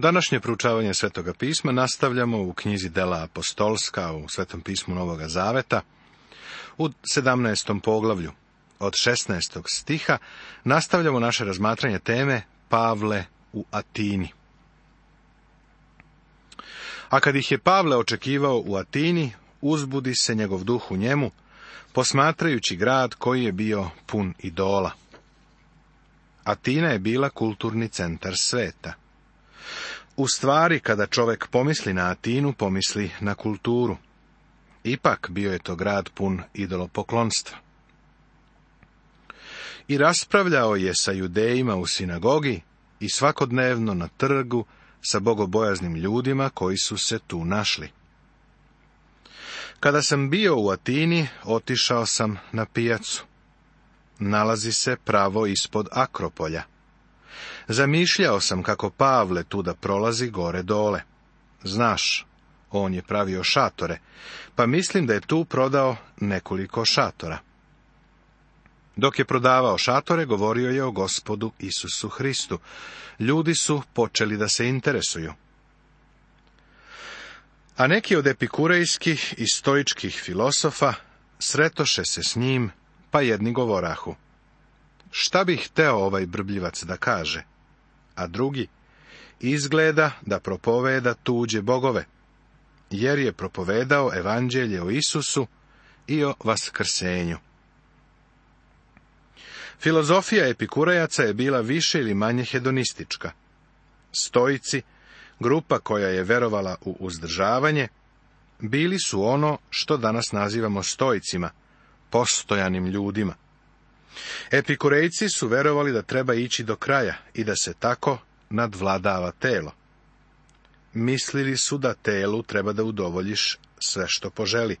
Današnje proučavanje Svetoga pisma nastavljamo u knjizi Dela Apostolska u Svetom pismu Novoga Zaveta u 17. poglavlju. Od 16. stiha nastavljamo naše razmatranje teme Pavle u Atini. A kad ih je Pavle očekivao u Atini, uzbudi se njegov duh u njemu, posmatrajući grad koji je bio pun idola. Atina je bila kulturni centar sveta. U stvari, kada čovjek pomisli na Atinu, pomisli na kulturu. Ipak bio je to grad pun idolopoklonstva. I raspravljao je sa judejima u sinagogi i svakodnevno na trgu sa bogobojaznim ljudima koji su se tu našli. Kada sam bio u Atini, otišao sam na pijacu. Nalazi se pravo ispod Akropolja. Zamišljao sam kako Pavle tuda prolazi gore dole. Znaš, on je pravio šatore, pa mislim da je tu prodao nekoliko šatora. Dok je prodavao šatore, govorio je o gospodu Isusu Hristu. Ljudi su počeli da se interesuju. A neki od epikurejskih i stoičkih filosofa sretoše se s njim, pa jedni govorahu. Šta bi hteo ovaj brbljivac da kaže? a drugi izgleda da propoveda tuđe bogove, jer je propovedao evanđelje o Isusu i o vaskrsenju. Filozofija epikurajaca je bila više ili manje hedonistička. Stoici, grupa koja je verovala u uzdržavanje, bili su ono što danas nazivamo stojicima, postojanim ljudima. Epikurejci su verovali da treba ići do kraja i da se tako nadvladava telo. Mislili su da telu treba da udovoljiš sve što poželi.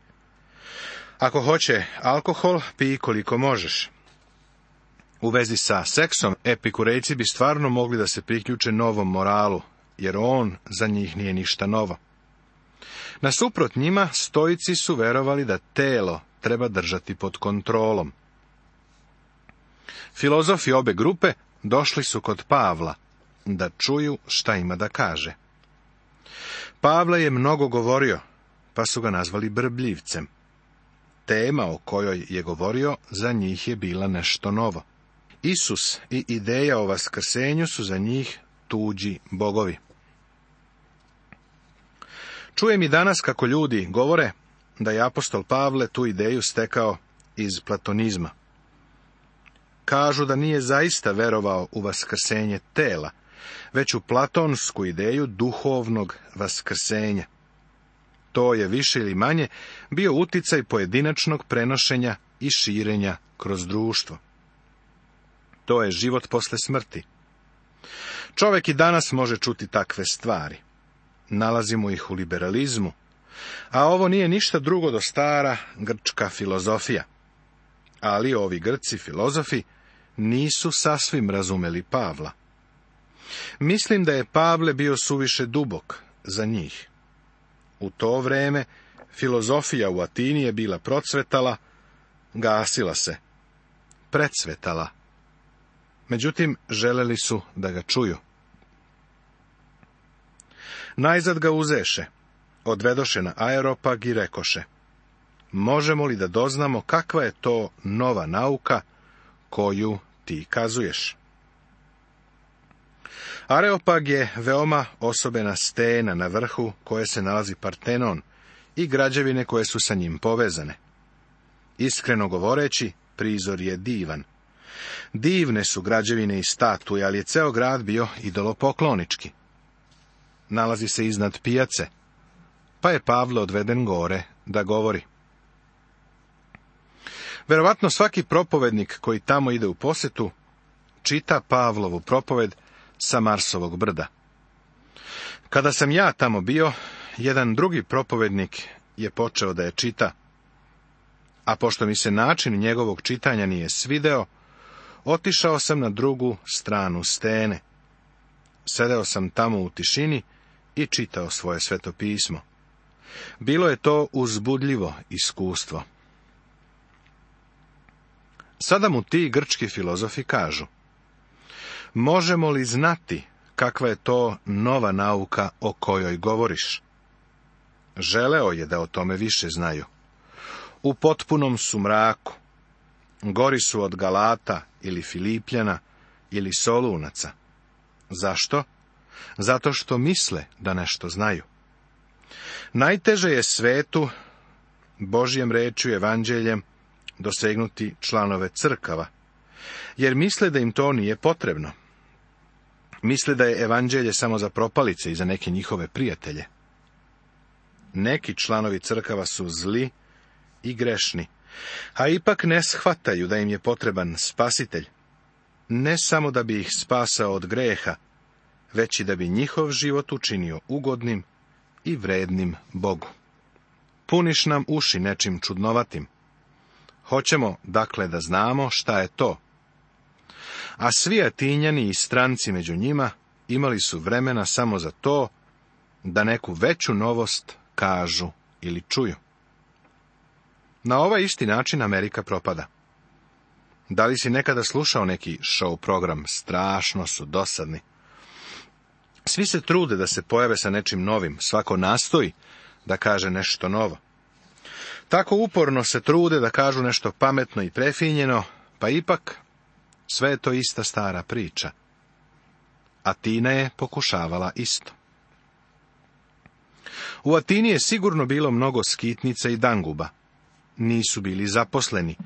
Ako hoće alkohol, pij koliko možeš. U vezi sa seksom, epikurejci bi stvarno mogli da se priključe novom moralu, jer on za njih nije ništa novo. Nasuprot njima, stojici su verovali da telo treba držati pod kontrolom. Filozofi obe grupe došli su kod Pavla da čuju šta ima da kaže. Pavla je mnogo govorio, pa su ga nazvali brbljivcem. Tema o kojoj je govorio za njih je bila nešto novo. Isus i ideja o vaskrsenju su za njih tuđi bogovi. Čujem i danas kako ljudi govore da je apostol Pavle tu ideju stekao iz platonizma kažu da nije zaista verovao u vaskrsenje tela, već u platonsku ideju duhovnog vaskrsenja. To je više ili manje bio uticaj pojedinačnog prenošenja i širenja kroz društvo. To je život posle smrti. Čovek i danas može čuti takve stvari. Nalazimo ih u liberalizmu, a ovo nije ništa drugo do stara grčka filozofija. Ali ovi grci filozofi nisu sasvim razumeli Pavla. Mislim da je Pavle bio suviše dubok za njih. U to vrijeme filozofija u Atini je bila procvetala, gasila se, precvetala. Međutim, želeli su da ga čuju. Najzad ga uzeše, odvedoše na aeropag i rekoše, možemo li da doznamo kakva je to nova nauka koju ti kazuješ. Areopag je veoma osobena stena na vrhu koje se nalazi Partenon i građevine koje su sa njim povezane. Iskreno govoreći, prizor je divan. Divne su građevine i statuje, ali je ceo grad bio idolopoklonički. Nalazi se iznad pijace, pa je Pavlo odveden gore da govori. Verovatno svaki propovednik koji tamo ide u posjetu, čita Pavlovu propoved sa Marsovog brda. Kada sam ja tamo bio, jedan drugi propovednik je počeo da je čita, a pošto mi se način njegovog čitanja nije svideo, otišao sam na drugu stranu stene. Sedeo sam tamo u tišini i čitao svoje sveto pismo. Bilo je to uzbudljivo iskustvo. Sada mu ti grčki filozofi kažu, možemo li znati kakva je to nova nauka o kojoj govoriš? Želeo je da o tome više znaju. U potpunom su mraku. Gori su od Galata ili Filipljana ili Solunaca. Zašto? Zato što misle da nešto znaju. Najteže je svetu, Božjem rečju, evanđeljem, dosegnuti članove crkava, jer misle da im to nije potrebno. Misle da je evanđelje samo za propalice i za neke njihove prijatelje. Neki članovi crkava su zli i grešni, a ipak ne shvataju da im je potreban spasitelj, ne samo da bi ih spasao od greha, već i da bi njihov život učinio ugodnim i vrednim Bogu. Puniš nam uši nečim čudnovatim, Hoćemo, dakle, da znamo šta je to. A svi Atinjani i stranci među njima imali su vremena samo za to da neku veću novost kažu ili čuju. Na ovaj isti način Amerika propada. Da li si nekada slušao neki show program? Strašno su dosadni. Svi se trude da se pojave sa nečim novim, svako nastoji da kaže nešto novo. Tako uporno se trude da kažu nešto pametno i prefinjeno, pa ipak sve je to ista stara priča. Atina je pokušavala isto. U Atini je sigurno bilo mnogo skitnica i danguba. Nisu bili zaposleni,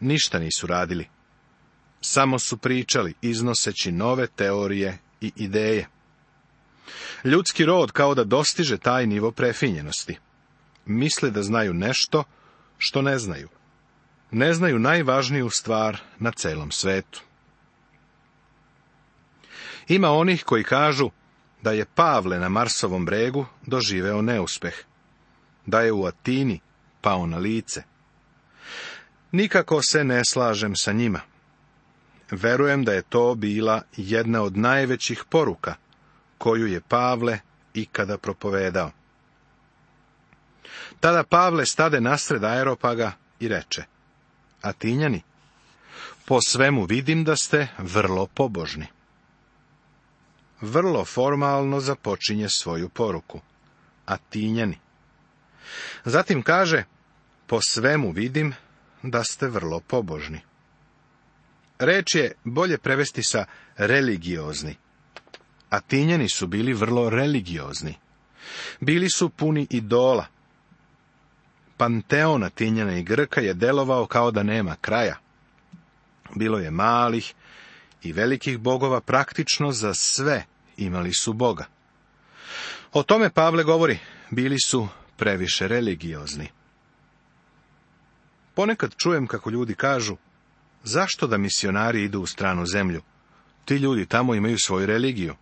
ništa nisu radili. Samo su pričali, iznoseći nove teorije i ideje. Ljudski rod kao da dostiže taj nivo prefinjenosti misle da znaju nešto što ne znaju. Ne znaju najvažniju stvar na celom svetu. Ima onih koji kažu da je Pavle na Marsovom bregu doživeo neuspeh, da je u Atini pao na lice. Nikako se ne slažem sa njima. Verujem da je to bila jedna od najvećih poruka koju je Pavle ikada propovedao. Tada Pavle stade nasred aeropaga i reče, Atinjani, po svemu vidim da ste vrlo pobožni. Vrlo formalno započinje svoju poruku. Atinjani. Zatim kaže, po svemu vidim da ste vrlo pobožni. Reč je bolje prevesti sa religiozni. Atinjani su bili vrlo religiozni. Bili su puni idola panteon Atinjana i Grka je delovao kao da nema kraja. Bilo je malih i velikih bogova praktično za sve imali su Boga. O tome Pavle govori, bili su previše religiozni. Ponekad čujem kako ljudi kažu, zašto da misionari idu u stranu zemlju? Ti ljudi tamo imaju svoju religiju.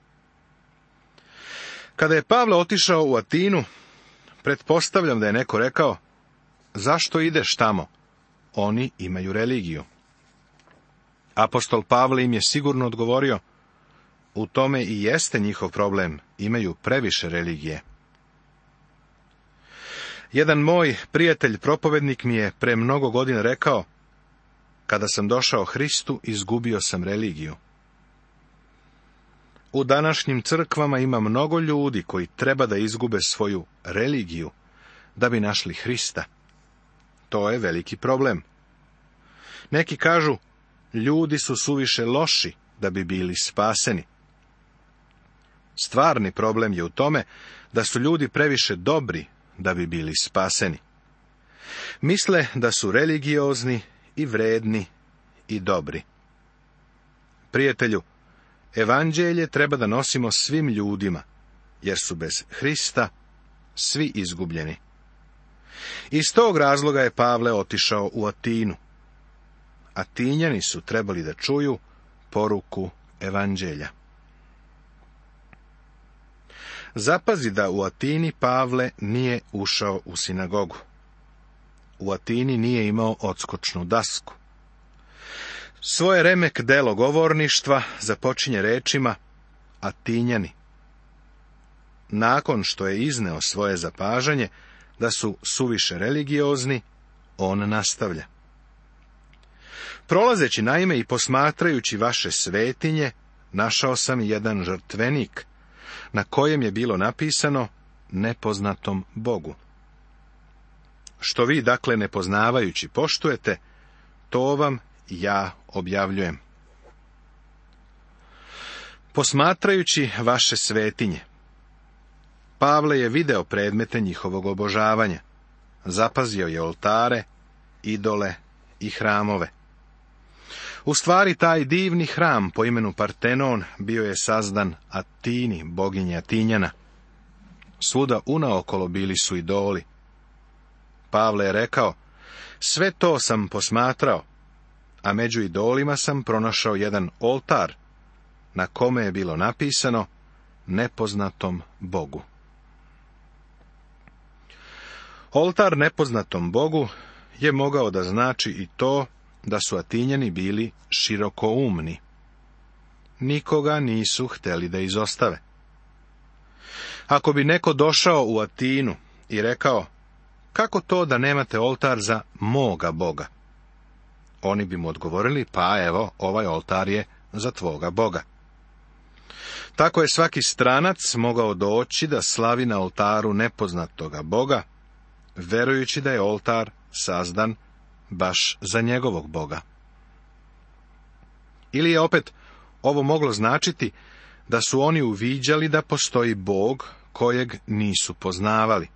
Kada je Pavle otišao u Atinu, pretpostavljam da je neko rekao, Zašto ideš tamo? Oni imaju religiju. Apostol Pavle im je sigurno odgovorio, u tome i jeste njihov problem, imaju previše religije. Jedan moj prijatelj propovednik mi je pre mnogo godina rekao, kada sam došao Hristu, izgubio sam religiju. U današnjim crkvama ima mnogo ljudi koji treba da izgube svoju religiju da bi našli Hrista to je veliki problem. Neki kažu, ljudi su suviše loši da bi bili spaseni. Stvarni problem je u tome da su ljudi previše dobri da bi bili spaseni. Misle da su religiozni i vredni i dobri. Prijatelju, evanđelje treba da nosimo svim ljudima, jer su bez Hrista svi izgubljeni. Iz tog razloga je Pavle otišao u Atinu. Atinjani su trebali da čuju poruku evanđelja. Zapazi da u Atini Pavle nije ušao u sinagogu. U Atini nije imao odskočnu dasku. Svoje remek delo govorništva započinje rečima Atinjani. Nakon što je izneo svoje zapažanje, da su suviše religiozni, on nastavlja. Prolazeći naime i posmatrajući vaše svetinje, našao sam jedan žrtvenik, na kojem je bilo napisano nepoznatom Bogu. Što vi, dakle, nepoznavajući poštujete, to vam ja objavljujem. Posmatrajući vaše svetinje. Pavle je video predmete njihovog obožavanja. Zapazio je oltare, idole i hramove. U stvari taj divni hram po imenu Partenon bio je sazdan Atini, boginja Atinjana. Svuda unaokolo bili su idoli. Pavle je rekao, sve to sam posmatrao, a među idolima sam pronašao jedan oltar, na kome je bilo napisano nepoznatom Bogu. Oltar nepoznatom bogu je mogao da znači i to da su Atinjani bili širokoumni. Nikoga nisu hteli da izostave. Ako bi neko došao u Atinu i rekao, kako to da nemate oltar za moga boga? Oni bi mu odgovorili, pa evo, ovaj oltar je za tvoga boga. Tako je svaki stranac mogao doći da slavi na oltaru nepoznatoga boga, verujući da je oltar sazdan baš za njegovog boga. Ili je opet ovo moglo značiti da su oni uviđali da postoji bog kojeg nisu poznavali.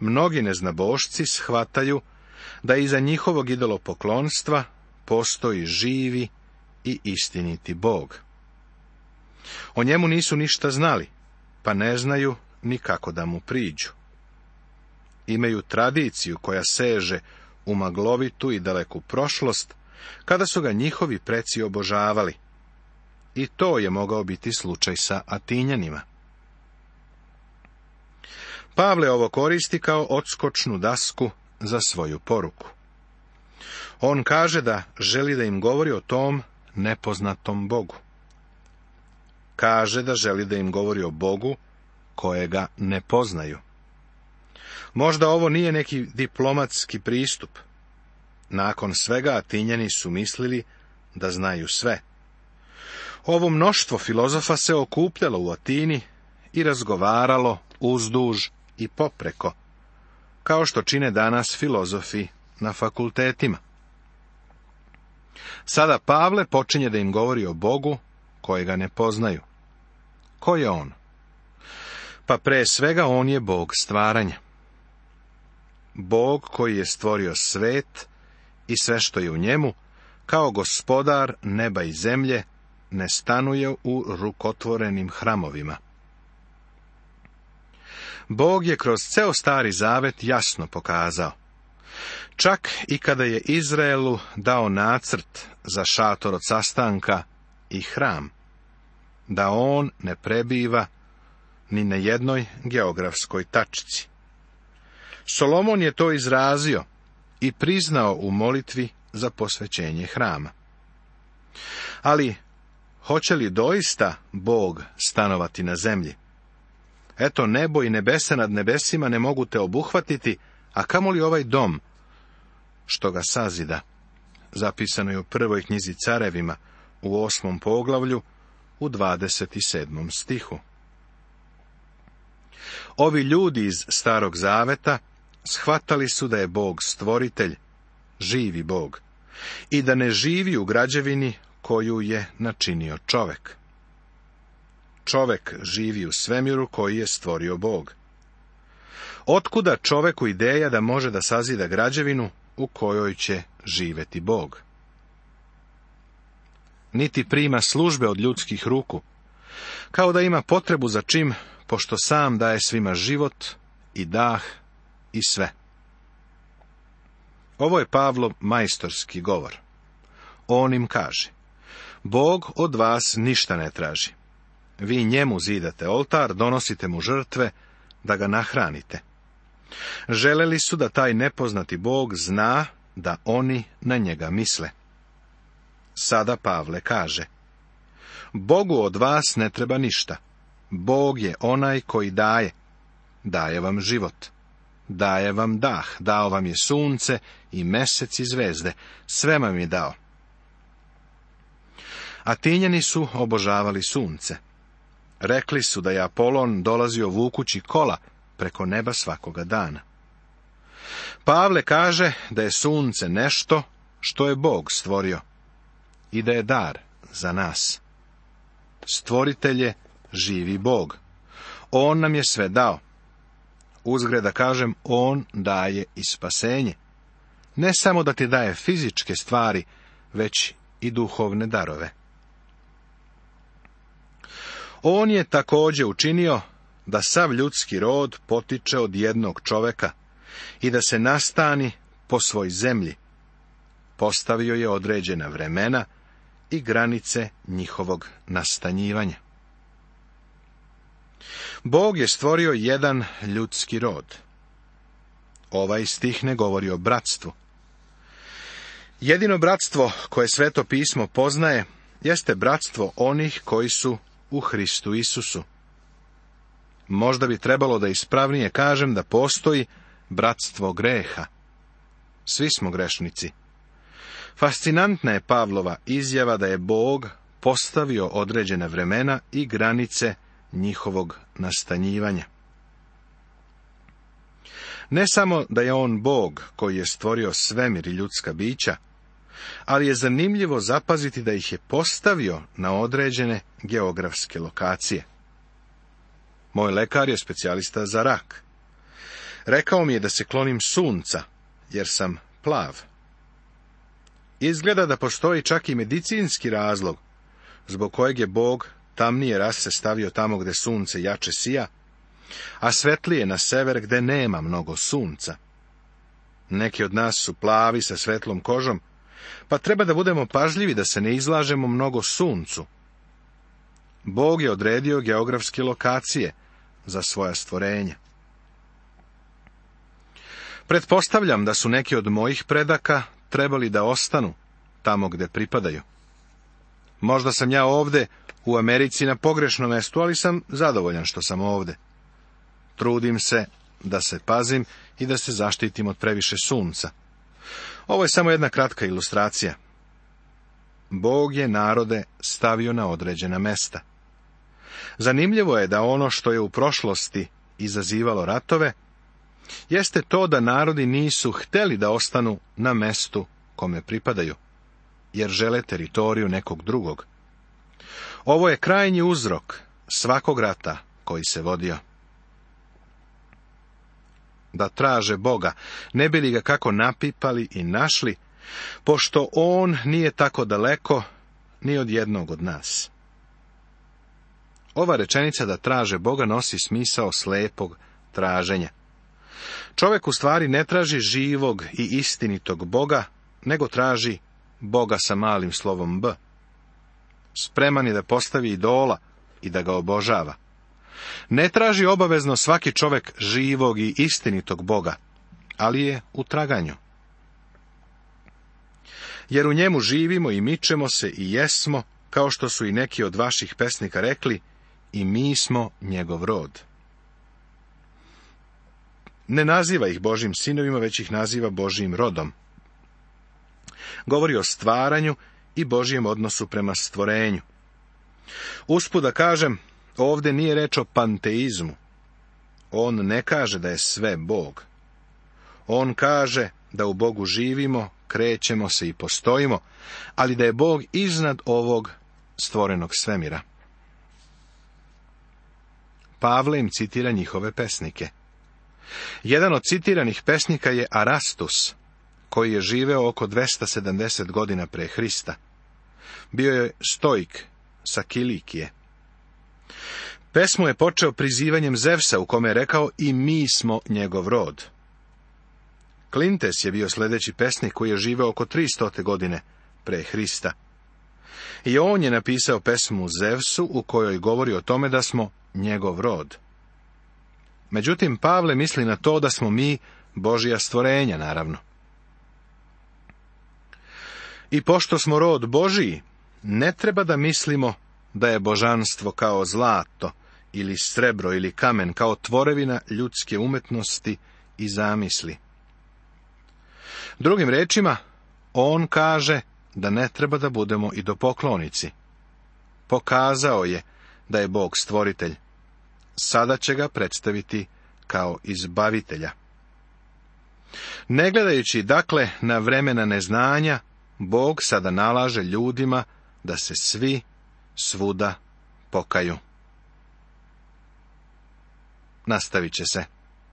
Mnogi neznabošci shvataju da iza njihovog idolopoklonstva postoji živi i istiniti bog. O njemu nisu ništa znali, pa ne znaju ni kako da mu priđu imaju tradiciju koja seže u maglovitu i daleku prošlost, kada su ga njihovi preci obožavali. I to je mogao biti slučaj sa Atinjanima. Pavle ovo koristi kao odskočnu dasku za svoju poruku. On kaže da želi da im govori o tom nepoznatom Bogu. Kaže da želi da im govori o Bogu kojega ne poznaju. Možda ovo nije neki diplomatski pristup. Nakon svega Atinjani su mislili da znaju sve. Ovo mnoštvo filozofa se okupljalo u Atini i razgovaralo uzduž i popreko, kao što čine danas filozofi na fakultetima. Sada Pavle počinje da im govori o Bogu kojega ne poznaju. Ko je on? Pa pre svega on je Bog stvaranja. Bog koji je stvorio svet i sve što je u njemu, kao gospodar neba i zemlje, ne stanuje u rukotvorenim hramovima. Bog je kroz ceo stari zavet jasno pokazao. Čak i kada je Izraelu dao nacrt za šator od sastanka i hram, da on ne prebiva ni na jednoj geografskoj tačci. Solomon je to izrazio i priznao u molitvi za posvećenje hrama. Ali hoće li doista Bog stanovati na zemlji? Eto, nebo i nebese nad nebesima ne mogu te obuhvatiti, a kamoli ovaj dom, što ga sazida. Zapisano je u prvoj knjizi carevima, u osmom poglavlju, u 27. stihu. Ovi ljudi iz Starog Zaveta shvatali su da je Bog stvoritelj, živi Bog, i da ne živi u građevini koju je načinio čovek. Čovek živi u svemiru koji je stvorio Bog. Otkuda čoveku ideja da može da sazida građevinu u kojoj će živeti Bog? Niti prima službe od ljudskih ruku, kao da ima potrebu za čim, pošto sam daje svima život i dah i sve. Ovo je Pavlo majstorski govor. On im kaže, Bog od vas ništa ne traži. Vi njemu zidate oltar, donosite mu žrtve, da ga nahranite. Želeli su da taj nepoznati Bog zna da oni na njega misle. Sada Pavle kaže, Bogu od vas ne treba ništa. Bog je onaj koji daje. Daje vam život. Daje vam dah, dao vam je sunce i mesec i zvezde, sve vam je dao. Atinjani su obožavali sunce. Rekli su da je Apolon dolazio vukući kola preko neba svakoga dana. Pavle kaže da je sunce nešto što je Bog stvorio i da je dar za nas. Stvoritelj je živi Bog. On nam je sve dao. Uzgred da kažem, on daje i spasenje. Ne samo da ti daje fizičke stvari, već i duhovne darove. On je također učinio da sav ljudski rod potiče od jednog čoveka i da se nastani po svoj zemlji. Postavio je određena vremena i granice njihovog nastanjivanja. Bog je stvorio jedan ljudski rod. Ovaj stih ne govori o bratstvu. Jedino bratstvo koje sveto pismo poznaje jeste bratstvo onih koji su u Hristu Isusu. Možda bi trebalo da ispravnije kažem da postoji bratstvo greha. Svi smo grešnici. Fascinantna je Pavlova izjava da je Bog postavio određene vremena i granice njihovog nastanjivanja. Ne samo da je on Bog koji je stvorio svemir i ljudska bića, ali je zanimljivo zapaziti da ih je postavio na određene geografske lokacije. Moj lekar je specijalista za rak. Rekao mi je da se klonim sunca, jer sam plav. Izgleda da postoji čak i medicinski razlog, zbog kojeg je Bog tamnije rase stavio tamo gde sunce jače sija, a svetlije na sever gde nema mnogo sunca. Neki od nas su plavi sa svetlom kožom, pa treba da budemo pažljivi da se ne izlažemo mnogo suncu. Bog je odredio geografske lokacije za svoja stvorenja. Pretpostavljam da su neki od mojih predaka trebali da ostanu tamo gde pripadaju. Možda sam ja ovde u Americi na pogrešnom mestu, ali sam zadovoljan što sam ovde. Trudim se da se pazim i da se zaštitim od previše sunca. Ovo je samo jedna kratka ilustracija. Bog je narode stavio na određena mesta. Zanimljivo je da ono što je u prošlosti izazivalo ratove, jeste to da narodi nisu hteli da ostanu na mestu kome pripadaju, jer žele teritoriju nekog drugog. Ovo je krajnji uzrok svakog rata koji se vodio. Da traže Boga, ne bili ga kako napipali i našli, pošto On nije tako daleko ni od jednog od nas. Ova rečenica da traže Boga nosi smisao slepog traženja. Čovjek u stvari ne traži živog i istinitog Boga, nego traži Boga sa malim slovom B spreman je da postavi idola i da ga obožava. Ne traži obavezno svaki čovek živog i istinitog Boga, ali je u traganju. Jer u njemu živimo i mičemo se i jesmo, kao što su i neki od vaših pesnika rekli, i mi smo njegov rod. Ne naziva ih Božim sinovima, već ih naziva Božim rodom. Govori o stvaranju i Božijem odnosu prema stvorenju. Uspuda da kažem, ovdje nije reč o panteizmu. On ne kaže da je sve Bog. On kaže da u Bogu živimo, krećemo se i postojimo, ali da je Bog iznad ovog stvorenog svemira. Pavle im citira njihove pesnike. Jedan od citiranih pesnika je Arastus, koji je živeo oko 270 godina pre Hrista. Bio je stoik sa Kilikije. Pesmu je počeo prizivanjem Zevsa u kome je rekao i mi smo njegov rod. Klintes je bio sljedeći pesnik koji je živeo oko 300. godine pre Hrista. I on je napisao pesmu Zevsu u kojoj govori o tome da smo njegov rod. Međutim, Pavle misli na to da smo mi Božija stvorenja, naravno. I pošto smo rod Božiji, ne treba da mislimo da je božanstvo kao zlato ili srebro ili kamen, kao tvorevina ljudske umetnosti i zamisli. Drugim rečima, on kaže da ne treba da budemo i do poklonici. Pokazao je da je Bog stvoritelj. Sada će ga predstaviti kao izbavitelja. Ne gledajući dakle na vremena neznanja, Bog sada nalaže ljudima da se svi svuda pokaju. Nastavit će se.